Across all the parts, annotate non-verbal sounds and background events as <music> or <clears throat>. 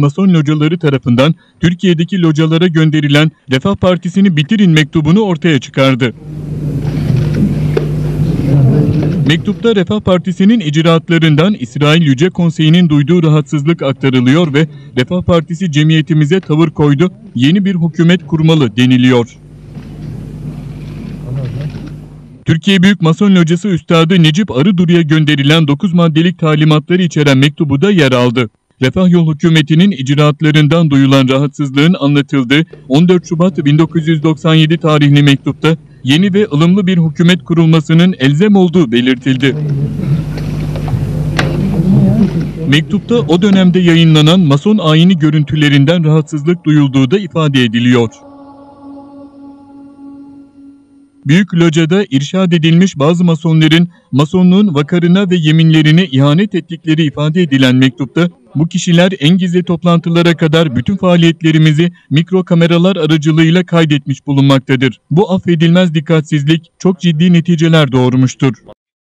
Mason locaları tarafından Türkiye'deki localara gönderilen Refah Partisi'ni bitirin mektubunu ortaya çıkardı. Mektupta Refah Partisi'nin icraatlarından İsrail Yüce Konseyi'nin duyduğu rahatsızlık aktarılıyor ve Refah Partisi cemiyetimize tavır koydu, yeni bir hükümet kurmalı deniliyor. Türkiye Büyük Mason Locası Üstadı Necip Arıduru'ya gönderilen 9 maddelik talimatları içeren mektubu da yer aldı. Refah Yol Hükümeti'nin icraatlarından duyulan rahatsızlığın anlatıldığı 14 Şubat 1997 tarihli mektupta yeni ve ılımlı bir hükümet kurulmasının elzem olduğu belirtildi. Mektupta o dönemde yayınlanan Mason ayini görüntülerinden rahatsızlık duyulduğu da ifade ediliyor. Büyük Loca'da irşad edilmiş bazı masonların masonluğun vakarına ve yeminlerine ihanet ettikleri ifade edilen mektupta bu kişiler en gizli toplantılara kadar bütün faaliyetlerimizi mikro kameralar aracılığıyla kaydetmiş bulunmaktadır. Bu affedilmez dikkatsizlik çok ciddi neticeler doğurmuştur.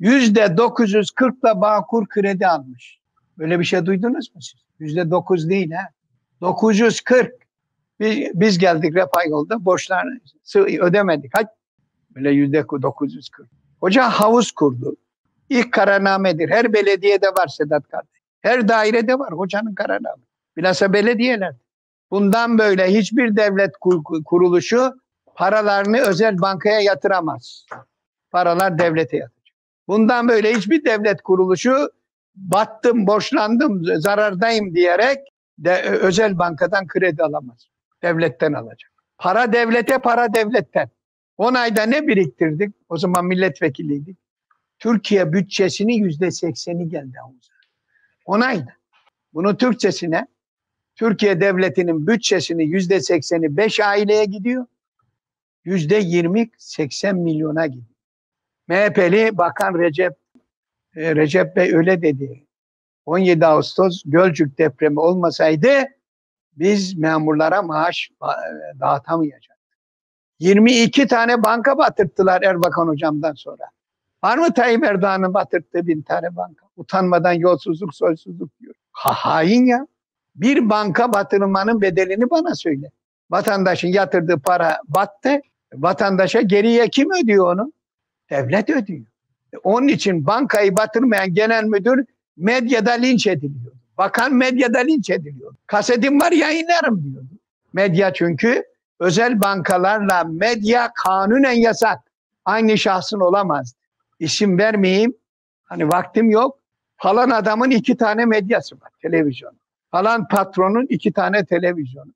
Yüzde 940'la Bağkur kredi almış. Böyle bir şey duydunuz mu siz? Yüzde 9 değil ha. 940. Biz, biz geldik refah yolda borçlarını ödemedik. Hadi Böyle yüzde 940. Hoca havuz kurdu. İlk kararnamedir. Her belediyede var Sedat kardeş. Her dairede var hocanın kararname. Bilhassa belediyeler. Bundan böyle hiçbir devlet kuruluşu paralarını özel bankaya yatıramaz. Paralar devlete yatacak. Bundan böyle hiçbir devlet kuruluşu battım, borçlandım, zarardayım diyerek de özel bankadan kredi alamaz. Devletten alacak. Para devlete, para devletten. 10 ayda ne biriktirdik? O zaman milletvekiliydik. Türkiye bütçesinin yüzde sekseni geldi havuza. 10 ayda. Bunu Türkçesine Türkiye devletinin bütçesinin yüzde sekseni 5 aileye gidiyor. Yüzde yirmi 80 milyona gidiyor. MHP'li Bakan Recep e, Recep Bey öyle dedi. 17 Ağustos Gölcük depremi olmasaydı biz memurlara maaş e, dağıtamayacağız. 22 tane banka batırttılar Erbakan hocamdan sonra. Var mı Tayyip Erdoğan'ın batırttığı bin tane banka? Utanmadan yolsuzluk, soysuzluk diyor. Ha, hain ya. Bir banka batırmanın bedelini bana söyle. Vatandaşın yatırdığı para battı. Vatandaşa geriye kim ödüyor onu? Devlet ödüyor. E, onun için bankayı batırmayan genel müdür medyada linç ediliyor. Bakan medyada linç ediliyor. Kasetim var yayınlarım diyordu. Medya çünkü özel bankalarla medya kanunen yasak. Aynı şahsın olamaz. İsim vermeyeyim. Hani vaktim yok. Falan adamın iki tane medyası var, televizyon. Falan patronun iki tane televizyonu.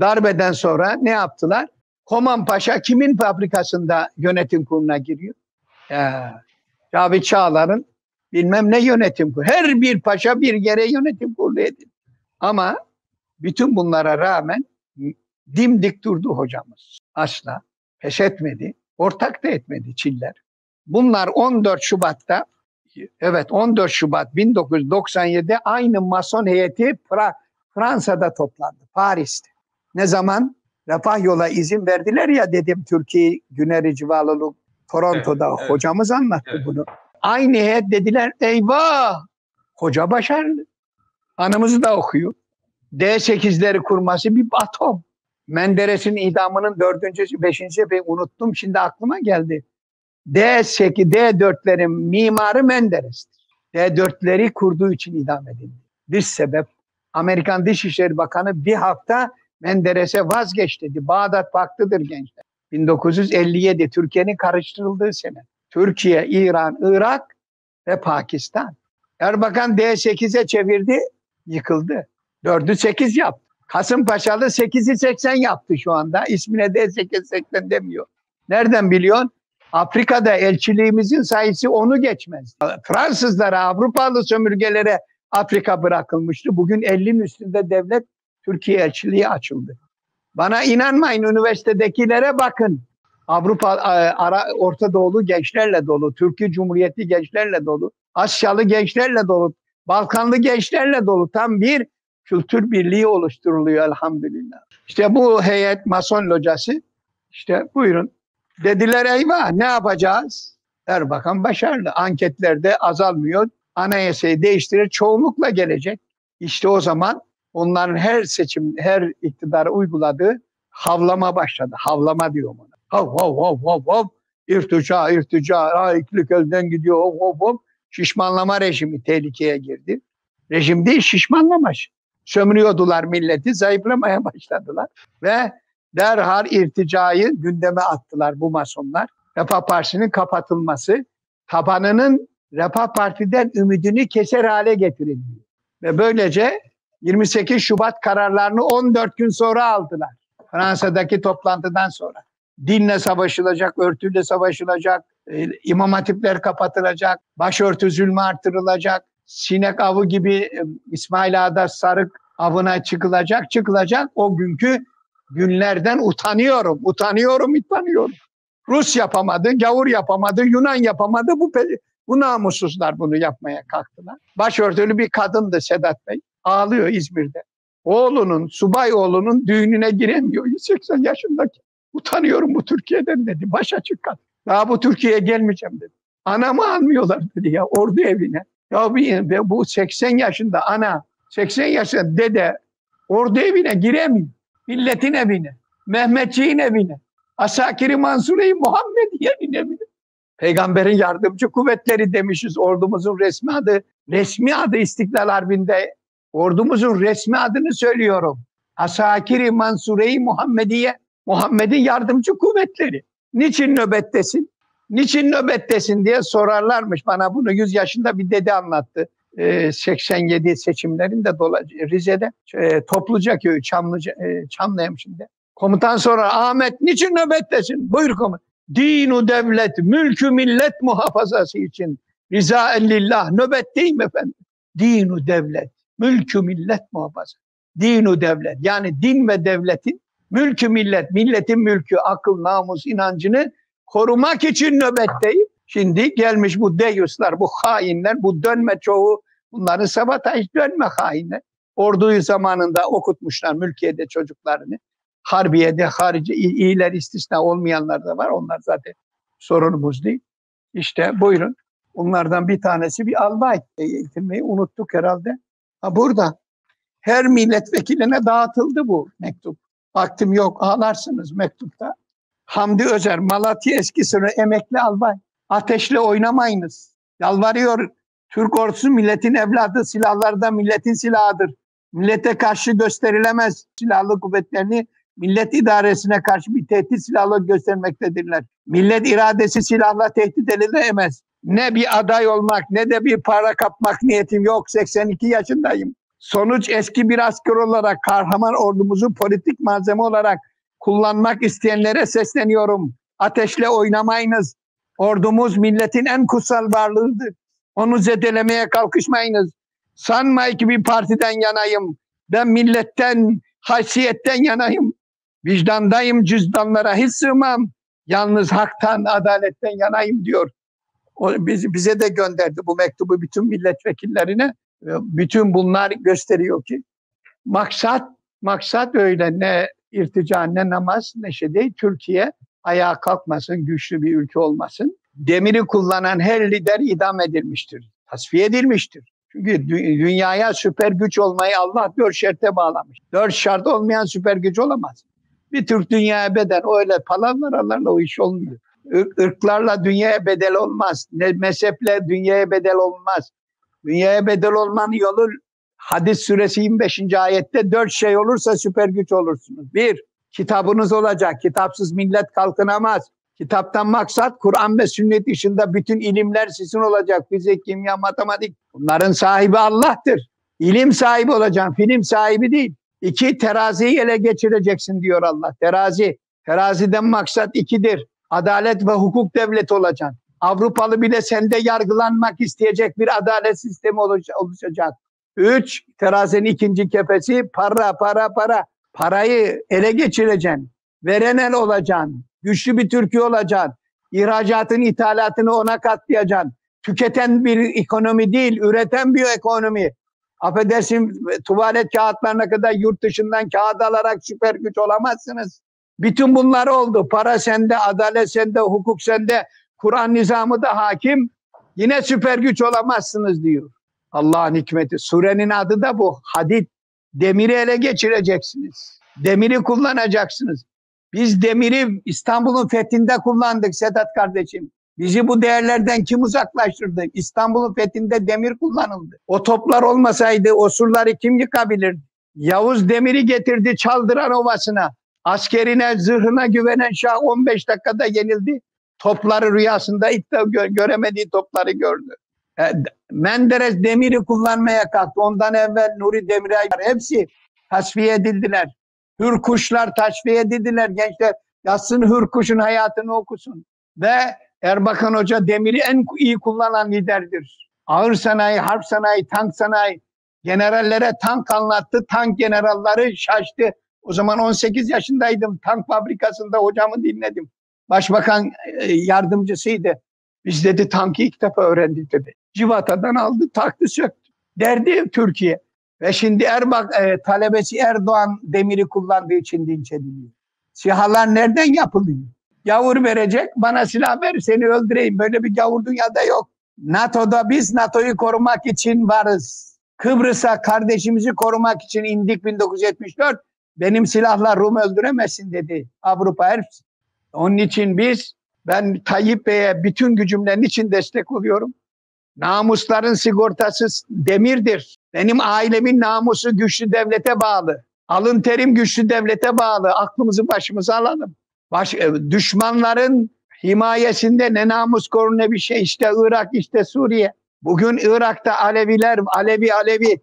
Darbeden sonra ne yaptılar? Koman Paşa kimin fabrikasında yönetim kuruluna giriyor? Ya, Cavit Çağlar'ın bilmem ne yönetim kurulu. Her bir paşa bir yere yönetim kurulu edin. Ama bütün bunlara rağmen dimdik durdu hocamız. Asla pes etmedi. Ortak da etmedi Çiller. Bunlar 14 Şubat'ta evet 14 Şubat 1997'de aynı mason heyeti Fra Fransa'da toplandı. Paris'te. Ne zaman? Refah yola izin verdiler ya dedim Türkiye Güneri Civalılık Toronto'da evet, evet. hocamız anlattı evet. bunu. Aynı heyet dediler eyvah hoca başarılı. Anımızı da okuyor. D8'leri kurması bir atom. Menderes'in idamının dördüncü, beşinci bir unuttum. Şimdi aklıma geldi. D8, D4'lerin mimarı Menderes'tir. D4'leri kurduğu için idam edildi. Bir sebep Amerikan Dışişleri Bakanı bir hafta Menderes'e vazgeç dedi. Bağdat Paktı'dır gençler. 1957 Türkiye'nin karıştırıldığı sene. Türkiye, İran, Irak ve Pakistan. Erbakan D8'e çevirdi, yıkıldı. 4'ü 8 yaptı. Kasımpaşalı 8'i 80 yaptı şu anda. İsmine de 880 demiyor. Nereden biliyorsun? Afrika'da elçiliğimizin sayısı onu geçmez. Fransızlara, Avrupalı sömürgelere Afrika bırakılmıştı. Bugün 50'nin üstünde devlet Türkiye elçiliği açıldı. Bana inanmayın üniversitedekilere bakın. Avrupa, Ara, Orta Doğulu gençlerle dolu, Türkiye Cumhuriyeti gençlerle dolu, Asyalı gençlerle dolu, Balkanlı gençlerle dolu. Tam bir kültür birliği oluşturuluyor elhamdülillah. İşte bu heyet mason locası işte buyurun dediler eyvah ne yapacağız? Erbakan başarılı. Anketlerde azalmıyor. Anayasayı değiştirir çoğunlukla gelecek. İşte o zaman onların her seçim, her iktidara uyguladığı havlama başladı. Havlama diyor ona. Hav hav hav hav hav. İrtica, irtica, laiklik elden gidiyor. Hav hav hav. Şişmanlama rejimi tehlikeye girdi. Rejim değil şişmanlama. Sömürüyordular milleti, zayıflamaya başladılar. Ve derhal irticayı gündeme attılar bu masonlar. Refah Partisi'nin kapatılması, tabanının Refah Parti'den ümidini keser hale getirildi. Ve böylece 28 Şubat kararlarını 14 gün sonra aldılar. Fransa'daki toplantıdan sonra. Dinle savaşılacak, örtüyle savaşılacak, e, imam hatipler kapatılacak, başörtü zulmü artırılacak, sinek avı gibi e, İsmail Ağa'da sarık avına çıkılacak, çıkılacak. O günkü günlerden utanıyorum, utanıyorum, utanıyorum. Rus yapamadı, gavur yapamadı, Yunan yapamadı. Bu, bu namussuzlar bunu yapmaya kalktılar. Başörtülü bir kadındı Sedat Bey. Ağlıyor İzmir'de. Oğlunun, subay oğlunun düğününe giremiyor. 180 yaşındaki. Utanıyorum bu Türkiye'den dedi. Başa çıkan. Daha bu Türkiye'ye gelmeyeceğim dedi. Anamı almıyorlar dedi ya ordu evine. Ya bir, bu 80 yaşında ana, 80 yaşında dede ordu evine giremiyor. Milletin evine, Mehmetçiğin evine, Asakiri Mansure-i Muhammediye'nin evine. Peygamberin yardımcı kuvvetleri demişiz ordumuzun resmi adı. Resmi adı İstiklal Harbi'nde ordumuzun resmi adını söylüyorum. Asakiri Mansure-i Muhammediye, Muhammed'in yardımcı kuvvetleri. Niçin nöbettesin? Niçin nöbettesin diye sorarlarmış bana bunu 100 yaşında bir dede anlattı. 87 ee, seçimlerinde Rize'de e, Topluca köyü Çamlıca, e, Çamlıhemşin'de. Komutan sorar Ahmet niçin nöbettesin? Buyur komutan. Dinu devlet, mülkü millet muhafazası için riza lillah nöbetteyim efendim. Dinu devlet, mülkü millet muhafaza. Dinu devlet yani din ve devletin mülkü millet, milletin mülkü, akıl, namus, inancını korumak için nöbetteyim. Şimdi gelmiş bu deyuslar, bu hainler, bu dönme çoğu bunların sabotaj dönme hainler. Orduyu zamanında okutmuşlar mülkiyede çocuklarını. Harbiye'de harici iyiler istisna olmayanlar da var. Onlar zaten sorunumuz değil. İşte buyurun. Onlardan bir tanesi bir albay eğitilmeyi unuttuk herhalde. Ha burada her milletvekiline dağıtıldı bu mektup. Vaktim yok ağlarsınız mektupta. Hamdi Özer, Malatya eski sınır emekli albay. Ateşle oynamayınız. Yalvarıyor. Türk ordusu milletin evladı, silahları da milletin silahıdır. Millete karşı gösterilemez. Silahlı kuvvetlerini millet idaresine karşı bir tehdit silahla göstermektedirler. Millet iradesi silahla tehdit edilemez. Ne bir aday olmak ne de bir para kapmak niyetim yok. 82 yaşındayım. Sonuç eski bir asker olarak kahraman ordumuzu politik malzeme olarak kullanmak isteyenlere sesleniyorum. Ateşle oynamayınız. Ordumuz milletin en kutsal varlığıdır. Onu zedelemeye kalkışmayınız. Sanma ki bir partiden yanayım. Ben milletten, haysiyetten yanayım. Vicdandayım cüzdanlara hiç sığmam. Yalnız haktan, adaletten yanayım diyor. O bizi, bize de gönderdi bu mektubu bütün milletvekillerine. Bütün bunlar gösteriyor ki maksat maksat öyle ne irtica ne namaz ne şey değil. Türkiye ayağa kalkmasın, güçlü bir ülke olmasın. Demiri kullanan her lider idam edilmiştir, tasfiye edilmiştir. Çünkü dünyaya süper güç olmayı Allah dört şerte bağlamış. Dört şart olmayan süper güç olamaz. Bir Türk dünyaya bedel öyle palavralarla o iş olmuyor. Irklarla dünyaya bedel olmaz. Ne mezheple dünyaya bedel olmaz. Dünyaya bedel olmanın yolu Hadis suresi 25. ayette dört şey olursa süper güç olursunuz. Bir, kitabınız olacak. Kitapsız millet kalkınamaz. Kitaptan maksat Kur'an ve sünnet dışında bütün ilimler sizin olacak. Fizik, kimya, matematik. Bunların sahibi Allah'tır. İlim sahibi olacaksın, film sahibi değil. İki, teraziyi ele geçireceksin diyor Allah. Terazi. Teraziden maksat ikidir. Adalet ve hukuk devleti olacaksın. Avrupalı bile sende yargılanmak isteyecek bir adalet sistemi oluşacak. Üç, terazinin ikinci kefesi para, para, para. Parayı ele geçireceksin. Veren el olacaksın. Güçlü bir Türkiye olacaksın. İhracatın, ithalatını ona katlayacaksın. Tüketen bir ekonomi değil, üreten bir ekonomi. Affedersin tuvalet kağıtlarına kadar yurt dışından kağıt alarak süper güç olamazsınız. Bütün bunlar oldu. Para sende, adalet sende, hukuk sende, Kur'an nizamı da hakim. Yine süper güç olamazsınız diyor. Allah'ın hikmeti. Surenin adı da bu. Hadid. Demiri ele geçireceksiniz. Demiri kullanacaksınız. Biz demiri İstanbul'un fethinde kullandık Sedat kardeşim. Bizi bu değerlerden kim uzaklaştırdı? İstanbul'un fethinde demir kullanıldı. O toplar olmasaydı o surları kim yıkabilirdi? Yavuz demiri getirdi Çaldıran Ovası'na. Askerine, zırhına güvenen Şah 15 dakikada yenildi. Topları rüyasında ilk de gö- göremediği topları gördü. E, Menderes demiri kullanmaya kalktı. Ondan evvel Nuri Demirel hepsi tasfiye edildiler. Hürkuşlar tasfiye edildiler. Gençler yazsın Hürkuş'un hayatını okusun. Ve Erbakan Hoca demiri en iyi kullanan liderdir. Ağır sanayi, harp sanayi, tank sanayi. Generallere tank anlattı. Tank generalları şaştı. O zaman 18 yaşındaydım. Tank fabrikasında hocamı dinledim. Başbakan e, yardımcısıydı. Biz dedi tankı ilk defa öğrendik dedi. Civata'dan aldı taktı söktü. Derdi Türkiye. Ve şimdi Erbak e, talebesi Erdoğan demiri kullandığı için dinç ediliyor. Sihalar nereden yapılıyor? Gavur verecek bana silah ver seni öldüreyim. Böyle bir gavur dünyada yok. NATO'da biz NATO'yu korumak için varız. Kıbrıs'a kardeşimizi korumak için indik 1974. Benim silahla Rum öldüremezsin dedi Avrupa hepsi. Onun için biz ben Tayyip Bey'e bütün gücümle için destek oluyorum. Namusların sigortası demirdir. Benim ailemin namusu güçlü devlete bağlı. Alın terim güçlü devlete bağlı. Aklımızı başımıza alalım. Baş, e, düşmanların himayesinde ne namus koru ne bir şey. İşte Irak, işte Suriye. Bugün Irak'ta Aleviler, Alevi Alevi.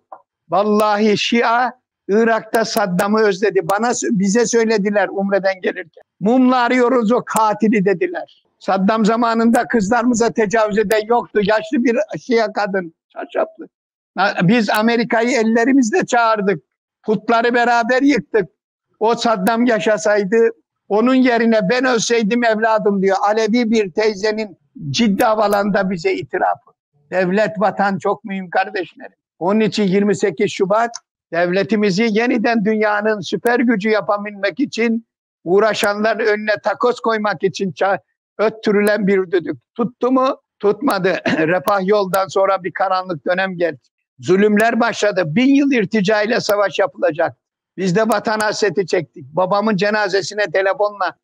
Vallahi Şia Irak'ta Saddam'ı özledi. Bana bize söylediler Umre'den gelirken. Mumla arıyoruz o katili dediler. Saddam zamanında kızlarımıza tecavüz eden yoktu. Yaşlı bir Şia kadın. Çarşaflı. Biz Amerika'yı ellerimizle çağırdık. Putları beraber yıktık. O Saddam yaşasaydı onun yerine ben ölseydim evladım diyor. Alevi bir teyzenin ciddi havalanda bize itirafı. Devlet vatan çok mühim kardeşlerim. Onun için 28 Şubat devletimizi yeniden dünyanın süper gücü yapabilmek için uğraşanların önüne takoz koymak için öttürülen bir düdük. Tuttu mu? Tutmadı. <clears throat> Refah yoldan sonra bir karanlık dönem geldi. Zulümler başladı. Bin yıl irtica ile savaş yapılacak. Biz de vatan hasreti çektik. Babamın cenazesine telefonla,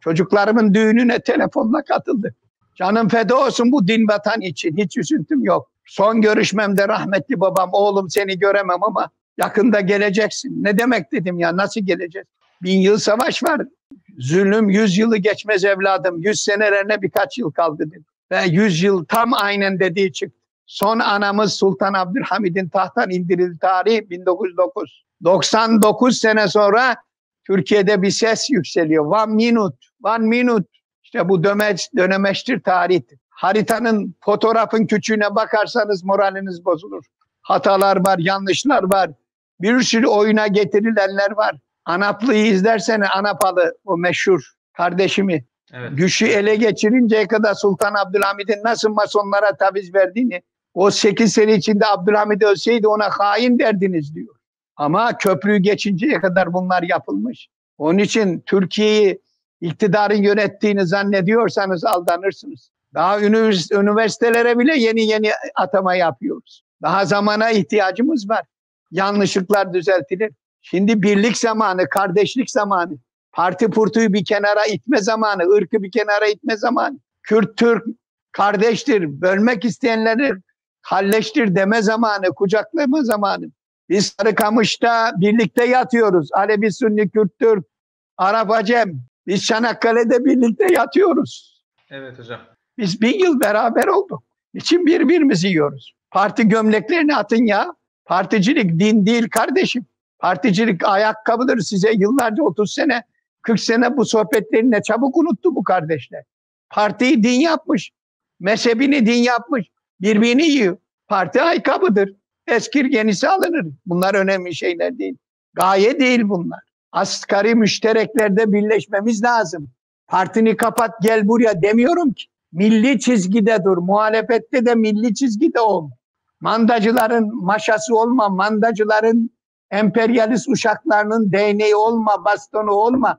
çocuklarımın düğününe telefonla katıldık. Canım feda olsun bu din vatan için. Hiç üzüntüm yok. Son görüşmemde rahmetli babam oğlum seni göremem ama yakında geleceksin. Ne demek dedim ya nasıl geleceğiz? Bin yıl savaş var. Zulüm yüz yılı geçmez evladım. Yüz senelerine birkaç yıl kaldı dedi. Ve yüz yıl tam aynen dediği çıktı. Son anamız Sultan Abdülhamid'in tahttan indirildi tarihi 1909. 99 sene sonra Türkiye'de bir ses yükseliyor. One minute, one minute. İşte bu dömeç, dönemeçtir tarihtir. Haritanın, fotoğrafın küçüğüne bakarsanız moraliniz bozulur. Hatalar var, yanlışlar var. Bir sürü oyuna getirilenler var. Anaplı'yı izlersene Anapalı o meşhur kardeşimi. Evet. Güçü ele geçirinceye kadar Sultan Abdülhamid'in nasıl masonlara taviz verdiğini o 8 sene içinde Abdülhamid ölseydi ona hain derdiniz diyor. Ama köprüyü geçinceye kadar bunlar yapılmış. Onun için Türkiye'yi iktidarın yönettiğini zannediyorsanız aldanırsınız. Daha üniversitelere bile yeni yeni atama yapıyoruz. Daha zamana ihtiyacımız var. Yanlışlıklar düzeltilir. Şimdi birlik zamanı, kardeşlik zamanı. Parti purtuyu bir kenara itme zamanı, ırkı bir kenara itme zamanı. Kürt, Türk kardeştir. Bölmek isteyenleri halleştir deme zamanı, kucaklama zamanı. Biz Sarıkamış'ta birlikte yatıyoruz. Alevi, Sünni, Kürt, Türk, Arap, Acem. Biz Çanakkale'de birlikte yatıyoruz. Evet hocam. Biz bin yıl beraber olduk. Niçin birbirimizi yiyoruz? Parti gömleklerini atın ya. Particilik din değil kardeşim. Particilik ayakkabıdır size yıllarca 30 sene 40 sene bu sohbetlerini ne çabuk unuttu bu kardeşler. Partiyi din yapmış. Mezhebini din yapmış. Birbirini yiyor. Parti ayakkabıdır. Eskir yenisi alınır. Bunlar önemli şeyler değil. Gaye değil bunlar. Asgari müştereklerde birleşmemiz lazım. Partini kapat gel buraya demiyorum ki. Milli çizgide dur. Muhalefette de milli çizgide ol. Mandacıların maşası olma. Mandacıların emperyalist uşaklarının değneği olma, bastonu olma.